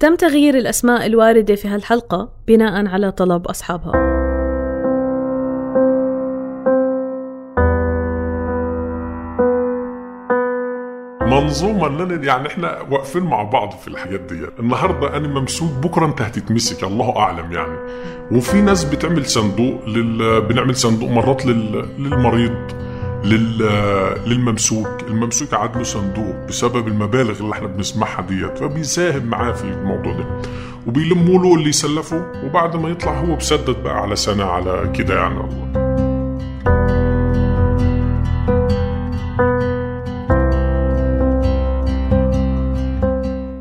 تم تغيير الأسماء الواردة في هالحلقة بناء على طلب أصحابها. منظومه اننا يعني إحنا واقفين مع بعض في الحاجات دي. النهارده أنا ممسوك بكرة أنت هتتمسك الله أعلم يعني. وفي ناس بتعمل صندوق لل... بنعمل صندوق مرات لل... للمريض. لل... للممسوك. الممسوك عاد له صندوق بسبب المبالغ اللي إحنا بنسمعها ديت فبيساهم معاه في الموضوع ده. وبيلموا له اللي يسلفه وبعد ما يطلع هو بسدد بقى على سنة على كده يعني. الله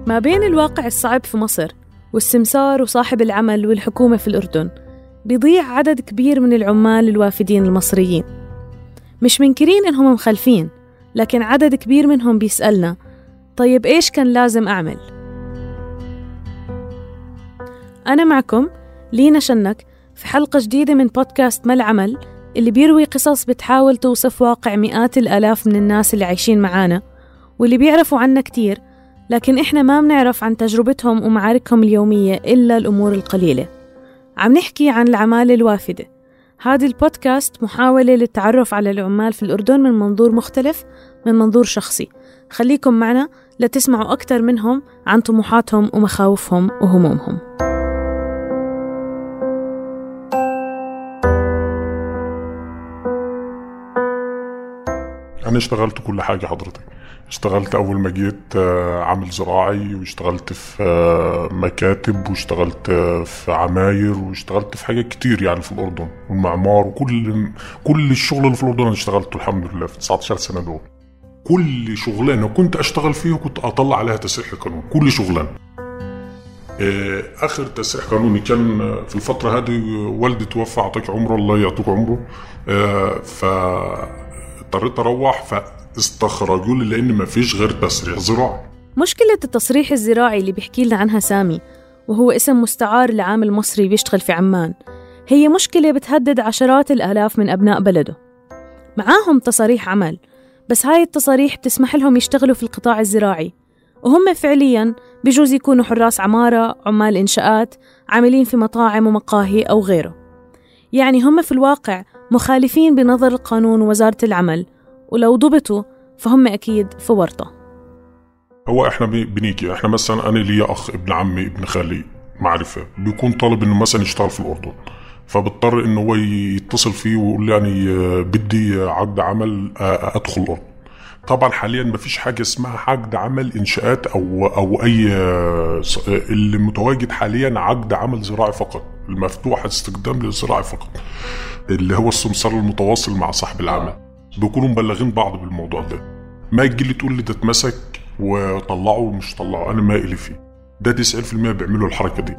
ما بين الواقع الصعب في مصر والسمسار وصاحب العمل والحكومة في الأردن بيضيع عدد كبير من العمال الوافدين المصريين. مش منكرين إنهم مخلفين لكن عدد كبير منهم بيسألنا طيب إيش كان لازم أعمل؟ أنا معكم لينا شنك في حلقة جديدة من بودكاست ما العمل اللي بيروي قصص بتحاول توصف واقع مئات الآلاف من الناس اللي عايشين معانا واللي بيعرفوا عنا كتير لكن إحنا ما بنعرف عن تجربتهم ومعاركهم اليومية إلا الأمور القليلة عم نحكي عن العمالة الوافدة هذا البودكاست محاولة للتعرف على العمال في الأردن من منظور مختلف من منظور شخصي. خليكم معنا لتسمعوا أكثر منهم عن طموحاتهم ومخاوفهم وهمومهم. أنا اشتغلت كل حاجة حضرتك. اشتغلت أول ما جيت آه، عامل زراعي واشتغلت في آه، مكاتب واشتغلت آه، في عماير واشتغلت في حاجات كتير يعني في الأردن والمعمار وكل كل الشغل اللي في الأردن أنا اشتغلته الحمد لله في 19 سنة دول. كل شغلانة كنت أشتغل فيها كنت أطلع عليها تسريح قانون كل شغلانة. آخر تسريح قانوني كان في الفترة هذه والدي توفى أعطيك عمره الله يعطيك عمره. ف اضطريت أروح فاستخرجوا لي لأن ما فيش غير تسريح زراعي. مشكلة التصريح الزراعي اللي بيحكي لنا عنها سامي وهو اسم مستعار لعامل مصري بيشتغل في عمان. هي مشكلة بتهدد عشرات الآلاف من أبناء بلده. معاهم تصاريح عمل بس هاي التصاريح بتسمح لهم يشتغلوا في القطاع الزراعي. وهم فعليا بجوز يكونوا حراس عمارة عمال إنشاءات عاملين في مطاعم ومقاهي أو غيره. يعني هم في الواقع مخالفين بنظر القانون ووزارة العمل ولو ضبطوا فهم أكيد في ورطة. هو إحنا بنيجي. إحنا مثلا أنا لي أخ ابن عمي ابن خالي معرفة. بيكون طالب إنه مثلا يشتغل في الأردن. فبضطر إنه هو يتصل فيه ويقول لي يعني بدي عقد عمل أدخل الأردن. طبعا حاليا ما فيش حاجة اسمها عقد عمل إنشاءات أو أو أي اللي متواجد حاليا عقد عمل زراعي فقط. المفتوح استخدام للزراعي فقط اللي هو السمسار المتواصل مع صاحب العمل. بيكونوا مبلغين بعض بالموضوع ده. ما تجي لي تقول لي ده اتمسك وطلعه ومش طلعه أنا ما إلي فيه. ده 90% بيعملوا الحركة دي.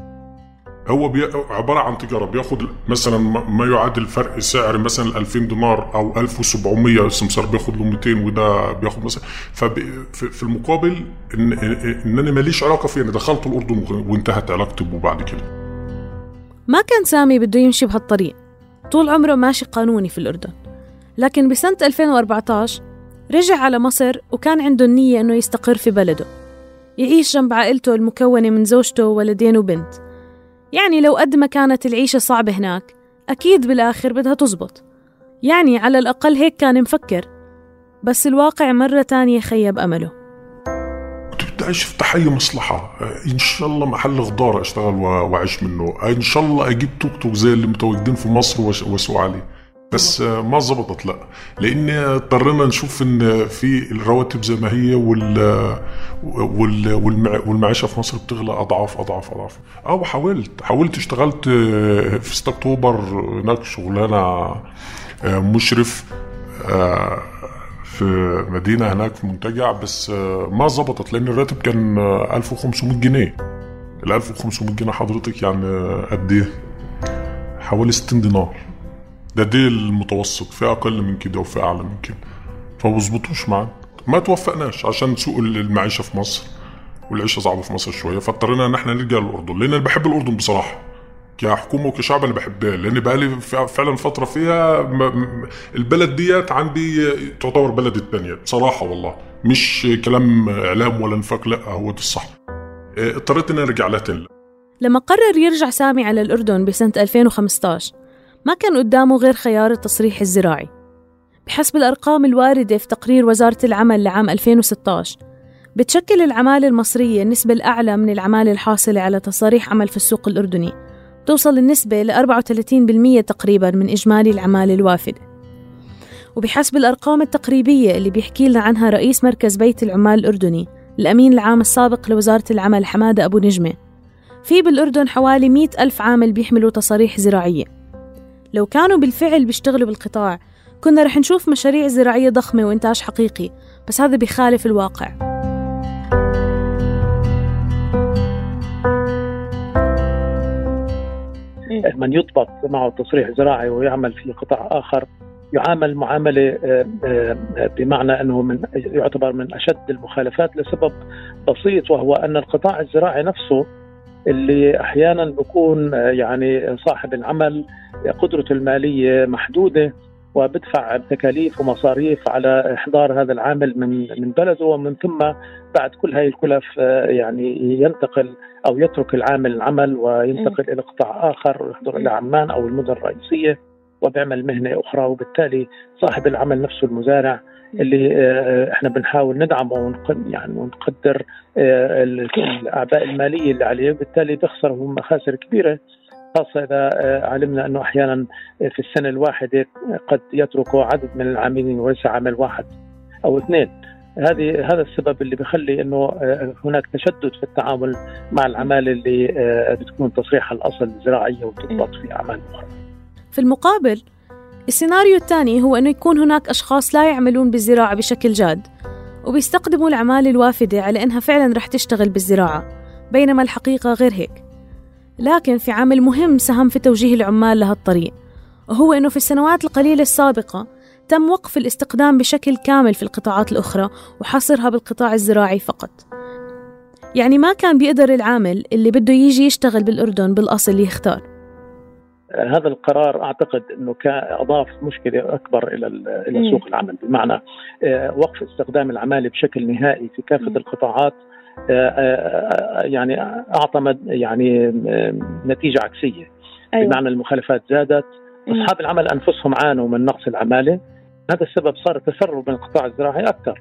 هو بي... عبارة عن تجارة بياخد مثلا ما يعادل فرق سعر مثلا 2000 دينار أو 1700 السمسار بياخد له 200 وده بياخد مثلا. ففي المقابل ان ان أنا ماليش علاقة فيه أنا دخلت الأردن وانتهت علاقتي بيه بعد كده. ما كان سامي بده يمشي بهالطريق. طول عمره ماشي قانوني في الأردن. لكن بسنة 2014 رجع على مصر وكان عنده النية أنه يستقر في بلده. يعيش جنب عائلته المكونة من زوجته وولدين وبنت. يعني لو قد ما كانت العيشة صعبة هناك أكيد بالآخر بدها تزبط. يعني على الأقل هيك كان مفكر. بس الواقع مرة تانية خيب أمله. كنت بدي أفتح أي مصلحة. إن شاء الله محل خضار أشتغل وأعيش منه. إن شاء الله أجيب توك توك زي اللي متواجدين في مصر وأسوق عليه. بس ما ظبطت لا. لأن اضطرينا نشوف إن في الرواتب زي ما هي وال وال والمعيشة في مصر بتغلى أضعاف أضعاف أضعاف. آه حاولت حاولت اشتغلت في 6 أكتوبر هناك شغلانة مشرف في مدينة هناك في منتجع بس ما ظبطت لأن الراتب كان 1500 جنيه. ال 1500 جنيه حضرتك يعني قد إيه؟ حوالي 60 دينار. ده دي المتوسط في أقل من كده وفي أعلى من كده. فما بظبطوش معانا ما توفقناش عشان سوق المعيشة في مصر والعيشة صعبة في مصر شوية فاضطرينا إن إحنا نرجع للأردن لأن أنا بحب الأردن بصراحة كحكومة وكشعب أنا بحبها لأن بقى لي فعلا فترة فيها البلد ديت عندي تعتبر بلد الثانية بصراحة والله. مش كلام إعلام ولا نفاق لا هو ده الصح. آه، اضطريت اني أرجع لها تاني. لما قرر يرجع سامي على الأردن بسنة 2015 ما كان قدامه غير خيار التصريح الزراعي. بحسب الأرقام الواردة في تقرير وزارة العمل لعام 2016 بتشكل العمالة المصرية النسبة الأعلى من العمالة الحاصلة على تصاريح عمل في السوق الأردني توصل النسبة ل 34% تقريبا من إجمالي العمالة الوافدة. وبحسب الأرقام التقريبية اللي بيحكي لنا عنها رئيس مركز بيت العمال الأردني الأمين العام السابق لوزارة العمل حمادة أبو نجمة في بالأردن حوالي مئة ألف عامل بيحملوا تصاريح زراعية. لو كانوا بالفعل بيشتغلوا بالقطاع كنا رح نشوف مشاريع زراعية ضخمة وإنتاج حقيقي بس هذا بيخالف الواقع. من يضبط معه تصريح زراعي ويعمل في قطاع آخر يعامل معاملة آه، آه، بمعنى أنه من يعتبر من أشد المخالفات لسبب بسيط وهو أن القطاع الزراعي نفسه اللي أحيانا بكون آه، يعني صاحب العمل قدرته المالية محدودة وبدفع تكاليف ومصاريف على إحضار هذا العامل من من بلده ومن ثم بعد كل هذه الكلف آه، يعني ينتقل أو يترك العامل العمل وينتقل إلى قطاع آخر ويحضر إلى عمان أو المدن الرئيسية وبيعمل مهنة أخرى. وبالتالي صاحب العمل نفسه المزارع اللي آه، إحنا بنحاول ندعمه ونقدر يعني ونقدر آه، الأعباء المالية اللي عليه. وبالتالي بيخسر مخاسر كبيرة. خاصة إذا آه، علمنا أنه أحيانا في السنة الواحدة قد يتركوا عدد من العاملين وليس عامل واحد أو اثنين هذه هذا السبب اللي بيخلي إنه هناك تشدد في التعامل مع العمالة اللي بتكون تصريح الأصل زراعية وتضبط في أعمال أخرى. في المقابل السيناريو الثاني هو أنه يكون هناك أشخاص لا يعملون بالزراعة بشكل جاد وبيستخدموا العمالة الوافدة على أنها فعلا رح تشتغل بالزراعة بينما الحقيقة غير هيك لكن في عامل مهم ساهم في توجيه العمال لهالطريق وهو أنه في السنوات القليلة السابقة تم وقف الاستخدام بشكل كامل في القطاعات الأخرى وحصرها بالقطاع الزراعي فقط. يعني ما كان بيقدر العامل اللي بده يجي يشتغل بالأردن بالأصل يختار. هذا القرار أعتقد إنه كان أضاف مشكلة أكبر إلى إلى سوق العمل. بمعنى آه، وقف استخدام العمالة بشكل نهائي في كافة القطاعات آه، آه، يعني أعطى يعني نتيجة عكسية. أيوة. بمعنى المخالفات زادت أصحاب العمل أنفسهم عانوا من نقص العمالة. هذا السبب صار التسرب من القطاع الزراعي أكثر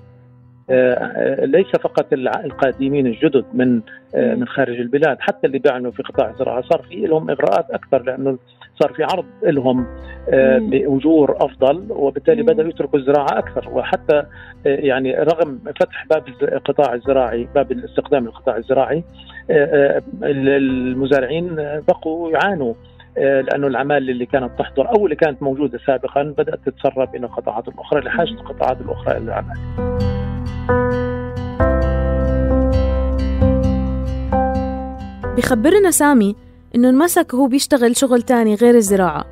ليس فقط القادمين الجدد من من خارج البلاد حتى اللي بيعملوا في قطاع الزراعة صار في لهم إغراءات أكثر لأنه صار في عرض لهم آه، بأجور أفضل وبالتالي بدأوا يتركوا الزراعة أكثر. وحتى آه، يعني رغم فتح باب القطاع الزراعي باب الاستخدام القطاع الزراعي آه، المزارعين بقوا يعانوا لأنه العمال اللي كانت تحضر أو اللي كانت موجودة سابقا بدأت تتسرب إلى القطاعات الأخرى لحاجه القطاعات الأخرى إلى العمل. بخبرنا سامي إنه انمسك وهو بيشتغل شغل تاني غير الزراعة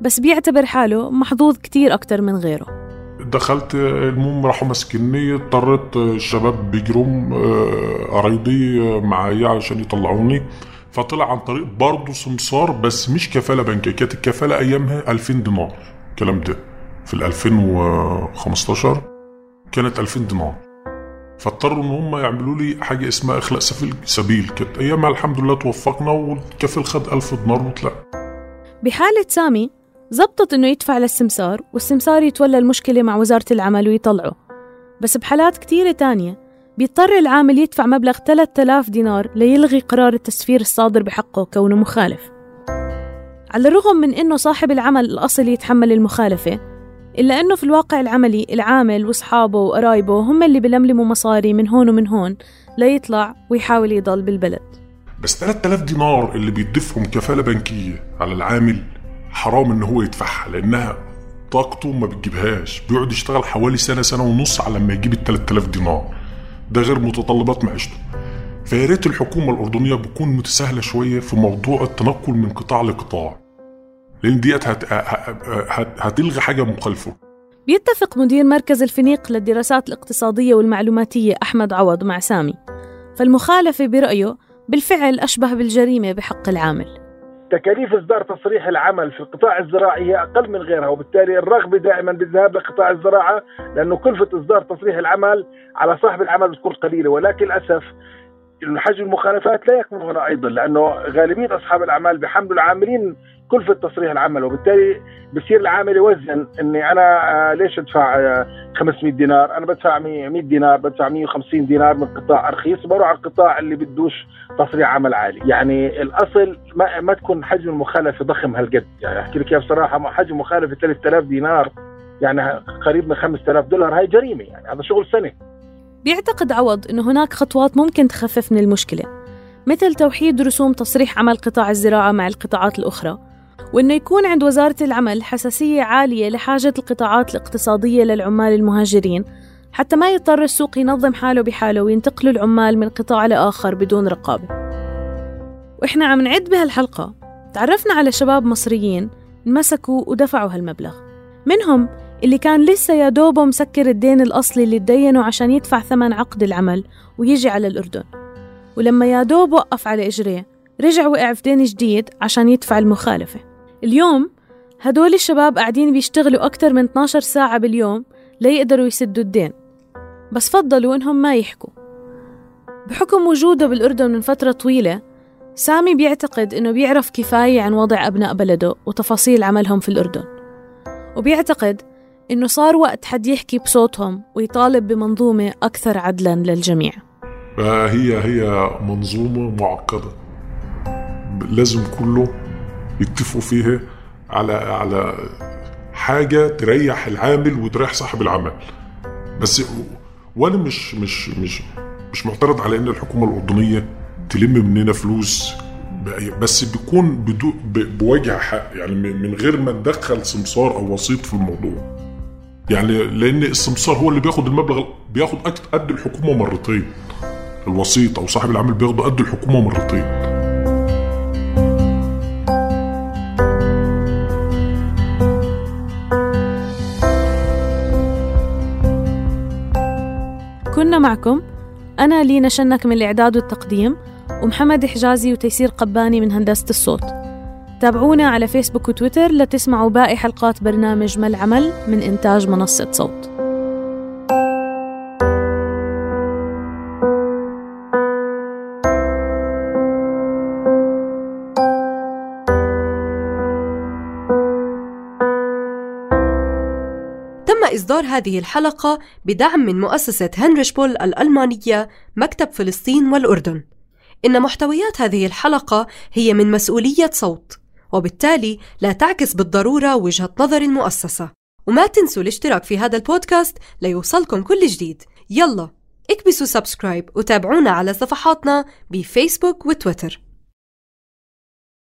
بس بيعتبر حاله محظوظ كتير أكتر من غيره. دخلت المهم راحوا مسكني اضطريت الشباب بيجروا آه، قرايبي آه، معايا عشان يطلعوني. فطلع عن طريق برضه سمسار بس مش كفاله بنكيه كانت الكفاله أيامها 2000 دينار. الكلام ده في ال 2015 كانت 2000 دينار. فاضطروا إن هم يعملوا لي حاجة اسمها إخلاء سبيل سبيل. كانت ايامها الحمد لله توفقنا والكفل خد ألف دينار وطلع. بحالة سامي زبطت إنه يدفع للسمسار والسمسار يتولى المشكلة مع وزارة العمل ويطلعه. بس بحالات كتيرة تانية بيضطر العامل يدفع مبلغ 3000 دينار ليلغي قرار التسفير الصادر بحقه كونه مخالف. على الرغم من إنه صاحب العمل الأصلي يتحمل المخالفة إلا أنه في الواقع العملي العامل وأصحابه وقرايبه هم اللي بلملموا مصاري من هون ومن هون ليطلع ويحاول يضل بالبلد. بس 3000 دينار اللي بيدفهم كفالة بنكية على العامل حرام إن هو يدفعها لأنها طاقته ما بتجيبهاش. بيقعد يشتغل حوالي سنة سنة ونص على ما يجيب ال 3000 دينار. ده غير متطلبات معيشته. فيا ريت الحكومة الأردنية بتكون متساهلة شوية في موضوع التنقل من قطاع لقطاع. لأن ديت هت... هت... هتلغي حاجة مخالفه بيتفق مدير مركز الفنيق للدراسات الاقتصادية والمعلوماتية أحمد عوض مع سامي فالمخالفة برأيه بالفعل أشبه بالجريمة بحق العامل. تكاليف إصدار تصريح العمل في القطاع الزراعي هي أقل من غيرها وبالتالي الرغبه دائما بالذهاب لقطاع الزراعة لأنه كلفة إصدار تصريح العمل على صاحب العمل بتكون قليلة ولكن للأسف حجم المخالفات لا يكمن هنا أيضا لأنه غالبية أصحاب الأعمال بحملوا العاملين كلفة تصريح العمل وبالتالي بصير العامل يوزن إني أنا آه، ليش أدفع 500 آه، دينار؟ أنا بدفع 100 دينار بدفع 150 دينار من قطاع رخيص بروح على القطاع اللي بدوش تصريح عمل عالي. يعني الأصل ما, ما تكون حجم المخالفة ضخم هالقد. يعني أحكي لك بصراحة حجم مخالفة 3000 دينار يعني قريب من 5000 دولار هاي جريمة. يعني هذا شغل سنة. بيعتقد عوض إنه هناك خطوات ممكن تخفف من المشكلة مثل توحيد رسوم تصريح عمل قطاع الزراعة مع القطاعات الأخرى. وإنه يكون عند وزارة العمل حساسية عالية لحاجة القطاعات الاقتصادية للعمال المهاجرين حتى ما يضطر السوق ينظم حاله بحاله وينتقلوا العمال من قطاع لآخر بدون رقابة. وإحنا عم نعد بهالحلقة. تعرفنا على شباب مصريين انمسكوا ودفعوا هالمبلغ. منهم اللي كان لسه يا دوبه مسكر الدين الأصلي اللي تدينه عشان يدفع ثمن عقد العمل ويجي على الأردن. ولما يا دوب وقف على إجريه رجع وقع في دين جديد عشان يدفع المخالفة. اليوم هدول الشباب قاعدين بيشتغلوا أكثر من 12 ساعة باليوم ليقدروا يسدوا الدين. بس فضلوا إنهم ما يحكوا. بحكم وجوده بالأردن من فترة طويلة سامي بيعتقد إنه بيعرف كفاية عن وضع أبناء بلده وتفاصيل عملهم في الأردن. وبيعتقد إنه صار وقت حد يحكي بصوتهم ويطالب بمنظومة أكثر عدلا للجميع. فهي هي منظومة معقدة. لازم كله يتفقوا فيها على على حاجة تريح العامل وتريح صاحب العمل. بس وأنا مش مش مش مش معترض على إن الحكومة الأردنية تلم مننا فلوس بس بيكون بوجه حق يعني من غير ما ندخل سمسار أو وسيط في الموضوع. يعني لأن السمسار هو اللي بياخد المبلغ بياخد قد الحكومة مرتين. الوسيط أو صاحب العمل بياخد قد الحكومة مرتين. كنا معكم. أنا لينا شنك من الإعداد والتقديم ومحمد حجازي وتيسير قباني من هندسة الصوت. تابعونا على فيسبوك وتويتر لتسمعوا باقي حلقات برنامج ما العمل من إنتاج منصة صوت. إصدار هذه الحلقة بدعم من مؤسسة هنريش بول الألمانية مكتب فلسطين والأردن. إن محتويات هذه الحلقة هي من مسؤولية صوت وبالتالي لا تعكس بالضرورة وجهة نظر المؤسسة. وما تنسوا الاشتراك في هذا البودكاست ليوصلكم كل جديد. يلا اكبسوا سبسكرايب وتابعونا على صفحاتنا بفيسبوك وتويتر.